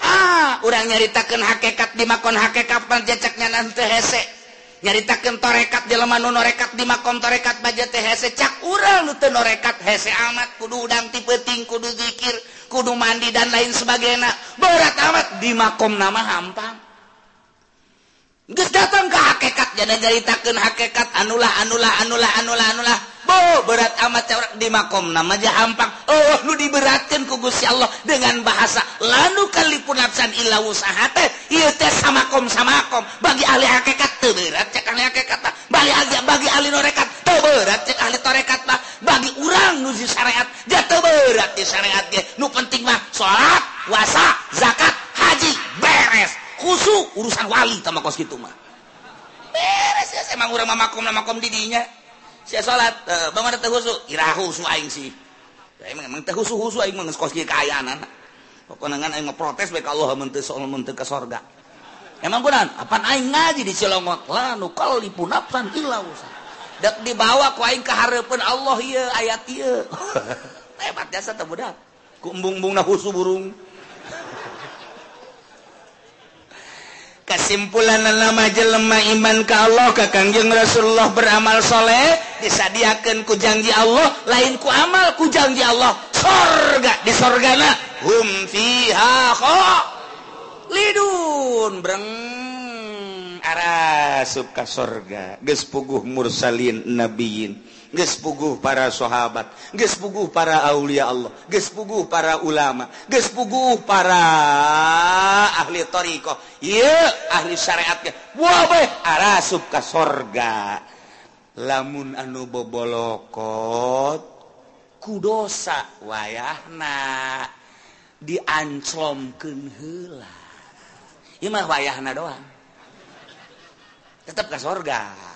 ah orang nyaritakan hakekat di makon hakekat panjacaknya nanti hese. Nyaritakan torekat di lemah norekat di makom torekat baja teh hese. Cak urang lu norekat hese amat. Kudu udang tipe ting kudu zikir kudu mandi dan lain sebagainya. Berat amat di makom nama hampang. datang ke hakekat jangan ceritakan hakekat anulah anulah anulah anulah anulah. Bo berat amat cewek di makom namanya hampang oh lu diberatkan ku Gusti Allah dengan bahasa lalu kalipun lapsan illa usaha teh. Ieu teh samakom samakom. Bagi ahli hakekat teu berat cek ahli hakikat bagi ahli bagi ahli norekat teu berat cek ahli torekat mah bagi urang nuju syariat ja teu berat di syariat ge. Nu penting mah salat puasa zakat haji beres. kusu urusan wali sama kos gitu mah. Beres ya emang urang makom makom didinya. Saya sholat uh, bang ada tehusu irah husu aing sih. Emang emang khusuk-khusuk aing mah kos gitu kayanan pokoknya ngan aing protes baik Allah menteu soal menteu ke sorga. Emang benar? Apa aing ngaji di Cilongok lah nu kalau dipunapsan hilang usah dak dibawa ku aing ke harapan Allah iya ayat iya <laughs> hebat jasa teu budak ku embung-embungna khusuk burung. kesimpulan nama jelema iman ke Allah ke Kangjeng Rasulullah beramal soleh disadiakan ku janji Allah lain ku amal ku janji Allah. Sorga di sorgana hum fiha lidun breng. Arasup ka sorga geus puguh mursalin nabiyin. gespuguh para sahabat. Gespuguh para Aulia Allah. Gespuguh para ulama. Gespuguh para ahli thoriqoh ahli syariatnya arasub ka sorga. Lamun anu bobolokot kudosa wayahna dianclomkeun heula. Ieu mah wayahna doang. Tetep ka sorga.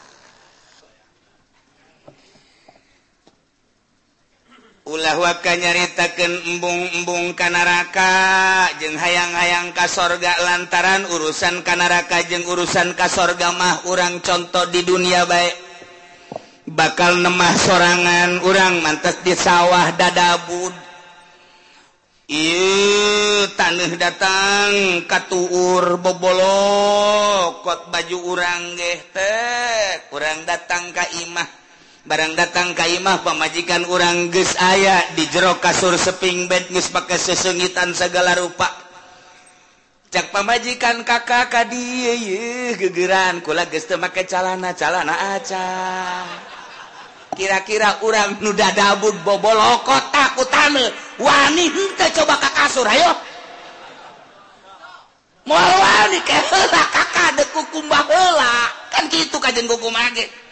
ulah waka nyaritakan embung-embung kanaraka jeung hayang-hayang kasorga lantaran urusan kanaraka jeung urusan kasorga mah urang contoh di dunia baik bakal nemah sorangan urang mantas di sawah dadabud I tanah datang katuur bobolokot baju urang geh teh kurang datang Ka imah. barang datang Kaimah pemajikan orang ge aya di jero kasur seping bed pakai sesengitan segala rupa. Cak pemajikan kakak ka gegeran. Kula make calana calana aca. Kira-kira orang nuda dabut bobolo kotak utame wani henteu coba ka kasur ayo. Moal wani ke heula kakak dekukum baheula kan gitu kajeng kukum mage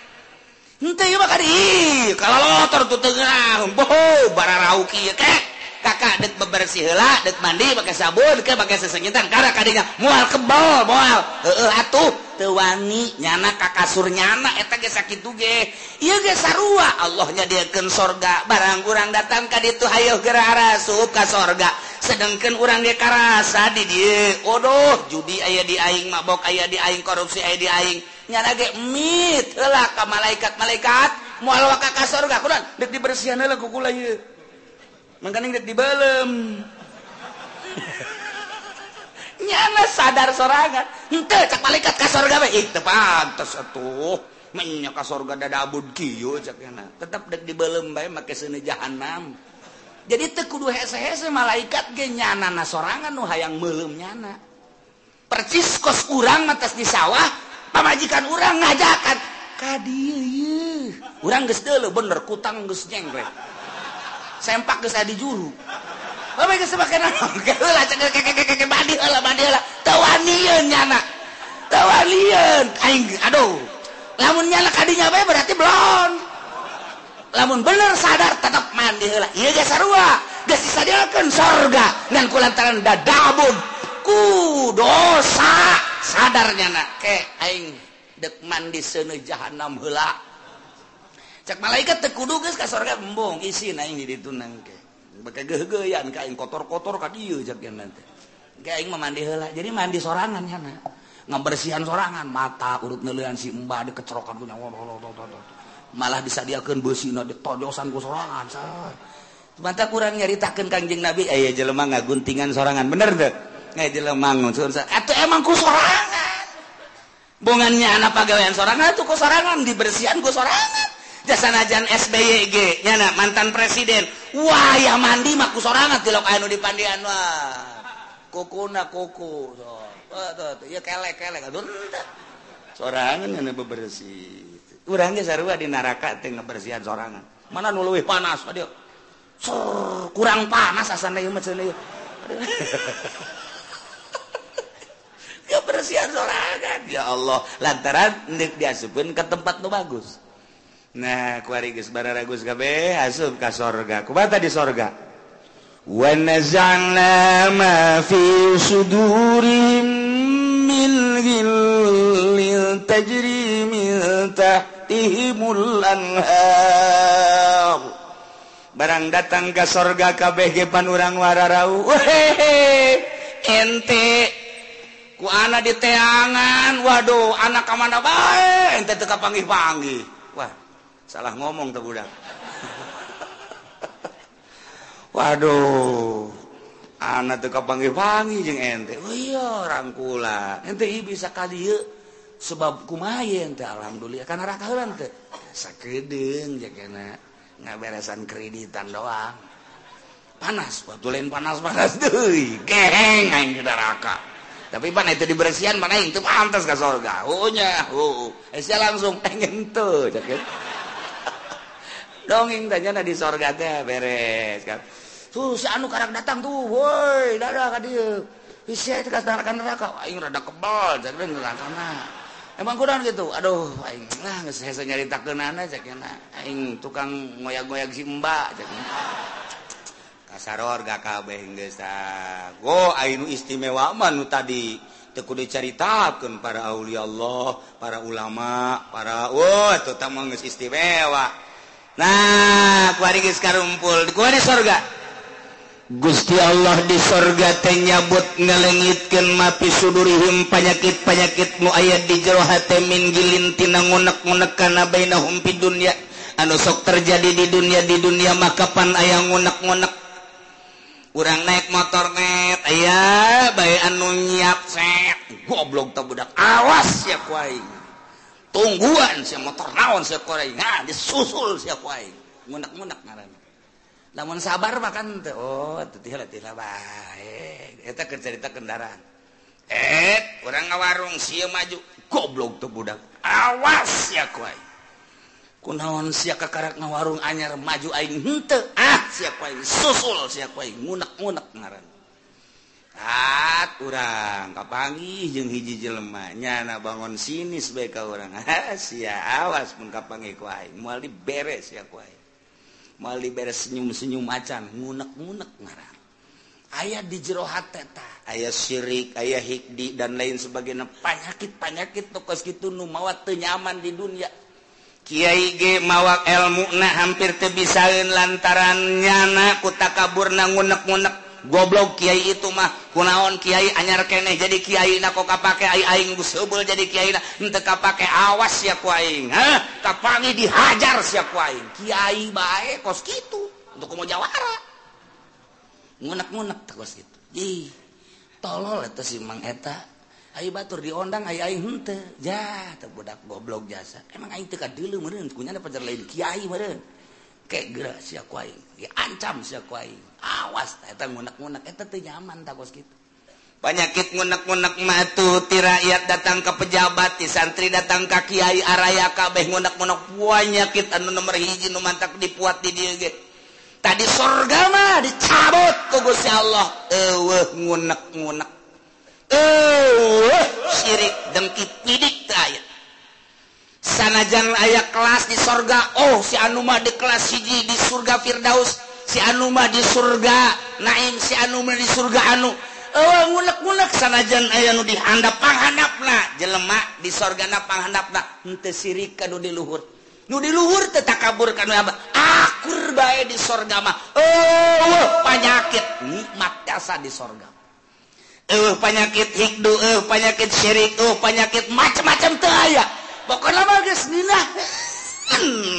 kakak dek bebersih hela dek mandi pakai sabun ke pakai sesengitan. Karena kadinya mual kebal mual. Heeh atuh teu wani nyana kakasur nyana eta ge sakitu ge ieu ge sarua Allahnya diekeun sorga. Barang urang datang ka ditu hayeuh geura rasup ka sorga. Sedengkeun urang ge karasa di dieu. Odoh judi aya di aing mabok aya di aing korupsi aya di aing. nyanagelah ka malaikat malaikat. Mual ka surga Quran dek dibersihan lah kuku layu mengkaning dek dibalem <laughs> nyana sadar sorangan. Ente cak malaikat ka surga bae ih teu pantes atuh. Mennya ka surga dadabud kieu cak kana tetep dek dibalem bae make seuneu jahanam jadi teu kudu hese-hese malaikat ge nyana sorangan nu hayang meuleum nyana. Percis kos urang matas di sawah pamajikan urang ngajakan. Kadil urang geus deuleul bener kutang geus nyengklek sempak geus di juru. Bapak geus make naon heula cek kekekeke badi heula badi heula. Tawanian nyana. Tawanian aing aduh. Lamun nyala kadinya bae berarti belon lamun bener sadar tetap mandi heula. Ieu geus sarua. Geus disadiakeun sorga. Ngan kulantaran dadabun ku dosa. sadarnya nakeing dekman di sene jahanam hela cek malaikat tekudu guys ka surga embung isi naing di tunang ke pakai gegeyan kain kotor-kotor ka dieu jak nanti kain memandi hela jadi mandi sorangan ya na ngebersihan sorangan mata urut nelian si mbah dikecerokan punya malah bisa diakan di ditojosan ku sorangan say. Mantap kurang nyaritakeun kangjeng Nabi ayah jelema ngaguntingan sorangan. Bener deh. Eh, emang emangku sorangan. Bongannya anak pegawaian sorangan tuh sorangan. Dibersihan gue sorangan. Jasa najan SBYG nyana mantan presiden. Wah ya mandi maku sorangan tilok anu di pandian wah kuku na kuku so. Oh, tuh, tuh. ya kelek kelek. Aduh sorangan nyana bebersih urangnya sarua di neraka teh ngebersihan sorangan. Mana nuluih panas aduh. Sur, kurang panas asana ieu mah <laughs> ya bersihan sorangan. Ya Allah lantaran nek diasupin ke tempat nu bagus. Nah kuari geus bararagus kabeh asup ka sorga. Kumaha di sorga? Wa naz'alna ma fi sudurihim min ghillin tajri min tahtihimul anhar. Barang datang ke sorga kabeh ge panurang wararau. Ente ku anak di teangan waduh anak ka mana bae? Ente teu kapanggih-panggih. Wah salah ngomong tuh budak. <laughs> Waduh anak teu kapanggih-panggih jeung ente. Oh iya rangkula ente ieu bisa ka dieu sebab kumaha ente? Alhamdulillah karena raka heula sakedeng sakedeung jakana ngaberesan kreditan doang. Panas batulen panas panas deui <laughs> geheng aing neraka. tapi pan itu dibersihan mana itu pantas ke surga uhnya oh eh, langsung? Eh, Pengen tuh cakep <laughs> dongeng tanya nah di surga teh beres kan? Tuh si anu karak datang tuh woi dadah ka dia. Bisa itu kasar neraka neraka. Aing rada kebal cakep neraka na emang kurang gitu? Aduh aing lah geus hese nyaritakeun ana cakep aing tukang ngoyak-ngoyak si mbak cakep kasaror istimewa istimewaman tadi. Teku diceritakan para Aulia Allah para ulama para oh terutama istimewa. Nah karumpul. Di surga Gusti Allah di surga teh nyabut ngelengitkeun mapi sudurihim panyakit-panyakit nu aya di jero hate min gilin ngunek-ngunek kana bainahum fid dunya. Anu sok terjadi di dunia di dunia maka pan aya ngunek-ngunek? kurang naik motornet aya bay anu nyiap set. Goblok tabudak awas siap waing tungguan si motor naon siap koreng nah disusul siap wae munak-munak ngaran. Lamun sabar makan teh oh tetih lah tila bae. Eta cerita kendaraan. Eh kurang ngawarung siap maju. Goblok tabudak awas siap waing kunaon siap kakarana warung anyar maju aing hente ah siapa aing susul siapa aing munak munak ngaran. At urang kapangi jeung hiji jelema nyana bangun sini sebaik ka urang. <laughs> Ah, sia awas mun kapangi ku aing. Moal diberes ya ku aing. Moal diberes senyum-senyum macan ngunek-ngunek ngaran. Aya di jero hate ta aya syirik aya hikdi dan lain sebagainya. Penyakit penyakit tokos kitu nu mawa teu nyaman di dunia. Kyai mawak elmuna hampir tebisain lantaran nyana kuta kabur na ngunek-ngunek. Goblok Kyai itu mah kunaon Kyai anyar keneh. Jadi Kyai na kok kapake ai aing busubul jadi Kyai na henteu kapake awas sia kuaing hah ha kapangi dihajar sia kuaing Kyai bae kos kitu untuk mau jawara. Ngunek-ngunek terus gitu ih tolol eta si Mang eta. Ayo batur diondang ayo aing henteu. Ja, teu budak goblok jasa. Emang aing teu kadilu meureun, kunyana pajar lain kiai meureun. Kegera sia ku aing, diancam sia ku aing. Awas eta ngunek-ngunek eta teu nyaman takos kitu. Penyakit ngunek-ngunek mah ti rakyat datang ke pejabat, ti santri datang ke kiai araya kabeh ngunek-ngunek penyakit anu nomor hiji nu mantak dipuat di dieu ge. Tadi surga mah dicabut ku Gusti Allah. Eueuh ngunek-ngunek Oh, sirik dengki nyidik aya. Sanajan aya kelas di surga oh si anuma di kelas hiji di surga Firdaus si anuma di surga Naim si anuma di surga anu. Oh ngunek-ngunek sanajan aya nu dihandap panghandapna. Jelema di surga na panghandapna. Henteu sirik kanu di luhur nu di luhur teu takabur kanu abah. Akur bae di surga mah. Oh, oh, penyakit nikmat asa di sorga uh, panyakit hikdu uh, panyakit syirik uh, panyakit macam-macam teu aya. Pokona mah hmm, geus dinah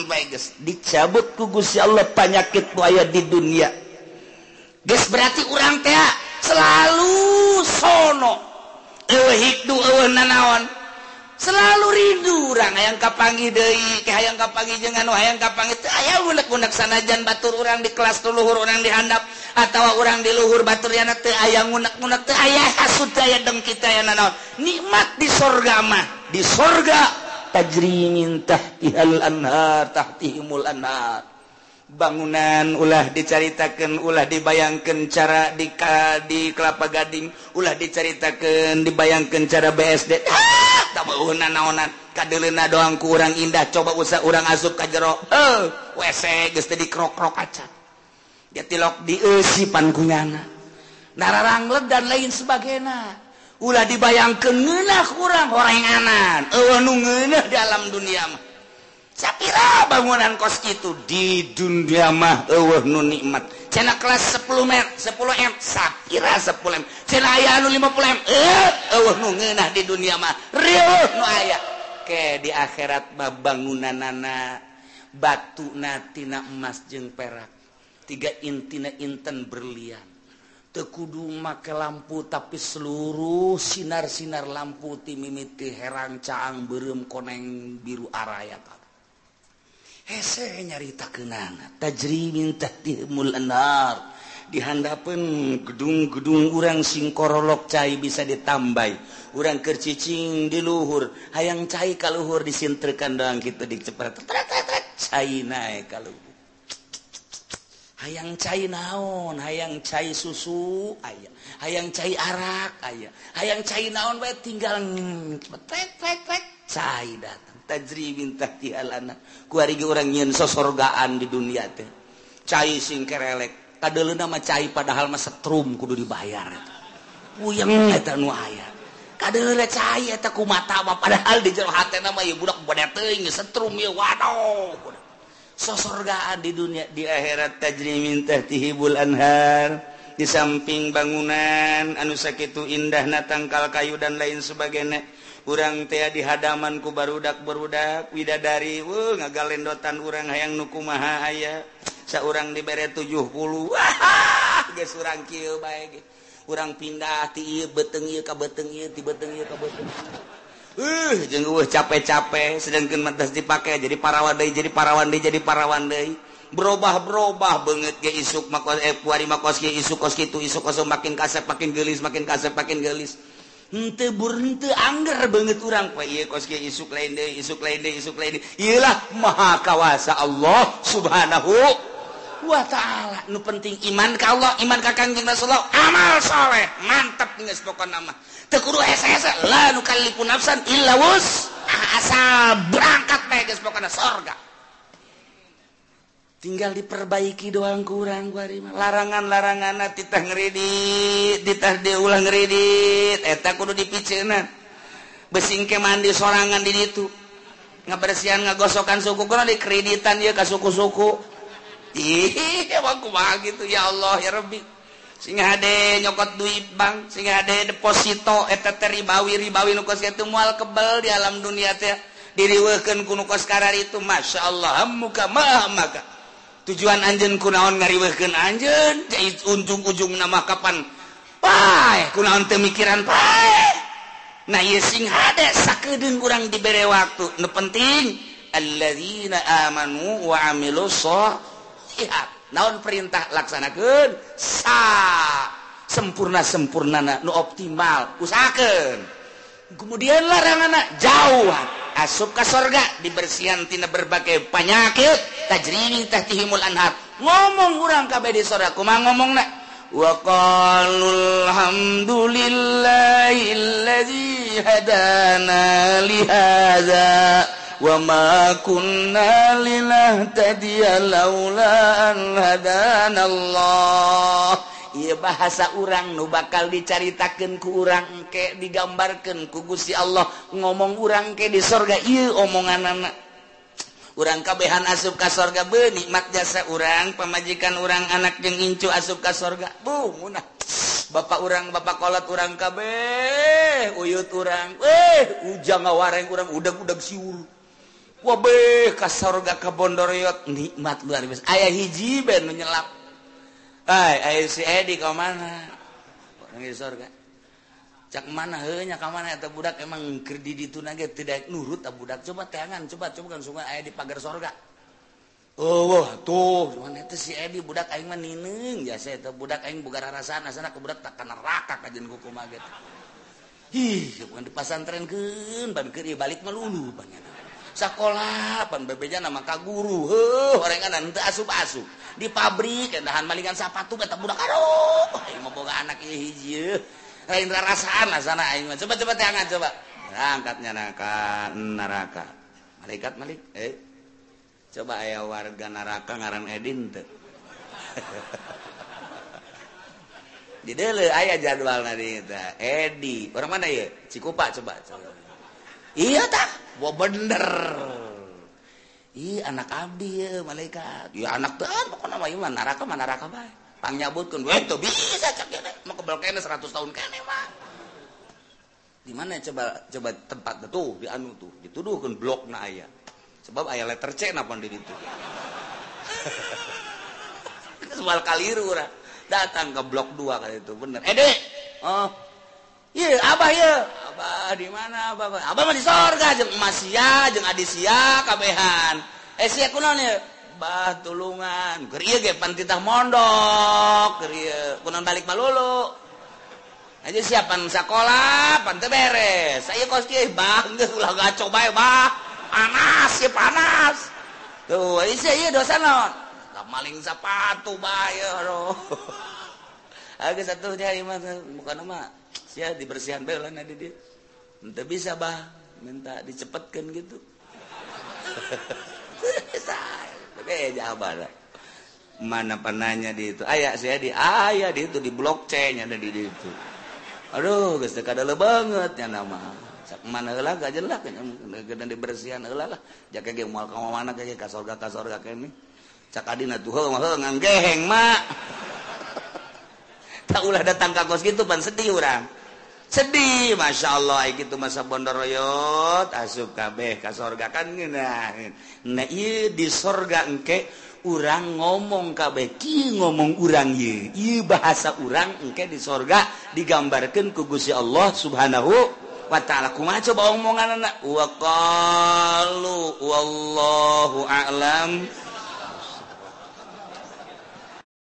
baik geus dicabut ku Gusti Allah panyakit nu aya di dunia. Geus berarti urang teh selalu sono. Eueuh hikdu eueuh nanaon selalu rindu orang. Ayaang kapangi Dei hayang kapangi jangan hayang kapang itu aya unek-unek sanajan batur orang di kelas tuluhur orang dihandap atau orang di luhur baturnya teu aya unek-unek teu aya hasud daya deng kita ya nanaon nikmat di sorga mah di sorga. Tajri min tahtihal anhar tahtihimul anhar. bangunan ulah diceritakan ulah dibayangkan cara di di kelapa gading ulah diceritakan dibayangkan cara BSD ah, tak naonan. Kadelena doang kurang indah coba usah orang asup ka jero. Eh WC geus teu dikrok-krok acan. Dia tilok dieusi pangkungana nararanglet dan lain sebagainya. Ulah dibayangkeun ngeunah kurang horenganan eueuh nu ngeunah di alam dunia mah. Sapira bangunan kos itu di dunia mah eueuh nu nikmat. Cenah kelas 10 m, 10 m, sapira 10 m. Cenah aya anu 50 m, eh eueuh nu ngeunah di dunia mah. Rieuh nu aya. Ke di akhirat mah bangunanana batuna tina emas jeung perak. Tiga intina inten berlian. Tekudu make lampu tapi seluruh sinar-sinar lampu ti mimiti herang caang berem koneng biru araya. Eh, hese nyarita kenang tajri minta timul anar dihandapun gedung-gedung urang singkorolog cai bisa ditambai. Urang kercicing di luhur. Hayang cai kaluhur disinterkan doang gitu di cepet cai naik kaluhur hayang cai naon? Hayang cai susu? Ayah hayang cai arak? Ayah hayang cai naon wae tinggal mm, cepat. Cai datang. tajri bintah tialana. Kuarigi orang nyen sosorgaan di dunia teh. Cai sing kerelek. Kadeuleuna nama cai padahal mah setrum kudu dibayar uyang eta nu aya. Kadelu cai eta ku mata mah padahal di jero hatena mah ieu budak bade teuing setrum ieu. Waduh sosorgaan di dunia di akhirat tajri mintah tihibul anhar. Di samping bangunan anu sakitu indah na tangkal kayu dan lain sebagainya. urang tea di hadamanku barudak berudak widadari uh, ngagalendotan urang hayang nuku maha aya. Seorang diberre 70 Geus urang pindah ti beteng ka beteng beteng ka beteng uh jeng uh capek-capek sedangkan mantas dipakai jadi parawan deui jadi parawan deui jadi parawan deui. Berubah berubah banget ke isuk makos eh puari makos ke isuk kos kitu isuk kos makin kasep makin gelis makin kasep makin gelis. Angger banget kurang kos isuk lain isuk lain isuk orang Ilah maha kawasa Allah subhanahu wa ta'ala. Nu penting iman ka Allah iman ka Kanjeng Rasulullah. Amal soleh mantap geus pokona nama tekuru SS la nu kalipun nafsan illa wus asa berangkat bae geus pokona surga tinggal diperbaiki doang kurang larangan-larangan titahredit ditah diulang kredit eta eh, kudu dipicna besing ke mandi sorangan di itu ngebersihan ngegosokan suku. Kurang di kreditan ya ke suku-suku. Ih aku mah gitu ya Allah ya Rabbi. Sing hade nyokot duit bank sing hade deposito eh, eta ribawi ribawi nu kos kitu moal kebel di alam dunia teh. Diriweukeun ku nu kos karar itu. Masyaallah muka maka tujuan Anjen kunaon ngariweken Anjen untung-ujung nama kapan? Wah kunaon pemikiran nah sing hade sakkeun urang dibere waktu. Nu penting alladzina amanu wa amilu sholihat naon perintah laksanakeun? Sa sempurna sempurnana nu optimal usahakeun. Kemudian larangan jauh asup ka sorga dibersihan tina berbagai penyakit tajrining tahtihimul anhar. Ngomong urang kabeh di sora kumaha ngomong na wa qalul hamdulillahilladzi hadana li hadza kunna linahtadiya laula an hadanallah. Iya bahasa urang nu bakal dicaritakan ku urang engke digambarkan ku Gusti Allah. Ngomong urang ke di sorga iya omongan anak urang kabehan asup ka sorga benikmat jasa urang pemajikan urang anak jeung incu asup ka sorga. Bungunah Bapak urang Bapak kolot urang kabeh uyut urang eh ujang ngawareng urang udag-udag siul. Wabeh ka sorga ka Bondoroyot nikmat luar biasa. Aya hiji ben menyelap ay aya si Edi ka mana? Urang sorga. cak mana hanya kam mana atau budak emang kerdi di tunaga tidak nurut atau budak. Coba tangan coba coba kan sungai ayah di pagar sorga. Oh tuh mana itu si Edi budak aing mah nining ya saya itu budak aing bukan rasa sana ke budak tak kena raka kajian kuku maget ih bukan di pasantren kan ban kiri balik melulu banyak sekolah pan bebeja nama ka guru orang horengan teu asup-asup. Di pabrik endahan malingan sepatu kata budak aduh aing mah boga anak ieu hiji Indra rasaan lah sana aing mah. Coba coba tangan coba. Angkatnya neraka, neraka. Malaikat malik. Eh. Coba aya warga neraka ngaran Edin teu. <laughs> Di dele aya jadwal tadi eta. Edi, orang mana ya? Cikupa coba. coba. Iya tah, bo bener. Ih anak abdi ya malaikat. Ya anak teuan ah, pokona mah ieu neraka mah neraka bae. Mannyabut bisa 100 tahun di mana coba coba tempat betul di anu tuh dituduhkan blok na aya sebab aya letter C itu kali <laughs> datang ke blok 2 kali itu bener. Eh Oh. Iya, abah ya. Abah di mana abah? Abah mah di sorga jeung Masia jeung Adisia kabehan. Eh sia kunaon ya? bah tulungan. Kita mondok. Balik malulu. Aja siapan sekolah pante beres. Saya kos Bang ulah gaco bae bah. Panas ya panas. Tuh ieu dosa non tak maling sepatu bae aduh. Agak satu nyari mas bukan nama. Sia dibersihan bae lah di dia. Minta bisa bah. Minta dicepetkan gitu. <laughs> Eh, mana pananya di itu? Ayah saya di ayah di itu di blok C nya ada di itu aduh guys kada le banget ya nama. Sak mana lah gak jelek gedan dibersihan lah lah. Jaka ge moal ka mana ge ka kasorga ka sorga kene cak adina tuh mah nganggeheng mak. <laughs> Tak ulah datang ka kos gitu pan sedih urang. sedih Masya Allah gitu masa Bondoroyot asup kabeh ka sorga. Kan ngeunaheun nah ieu di sorga engke urang ngomong kabeh. Ki ngomong urang ye? Ieu bahasa urang engke di sorga digambarkeun ku Gusti Allah Subhanahu wa taala. Kumaha coba omonganna wa qalu wallahu a'lam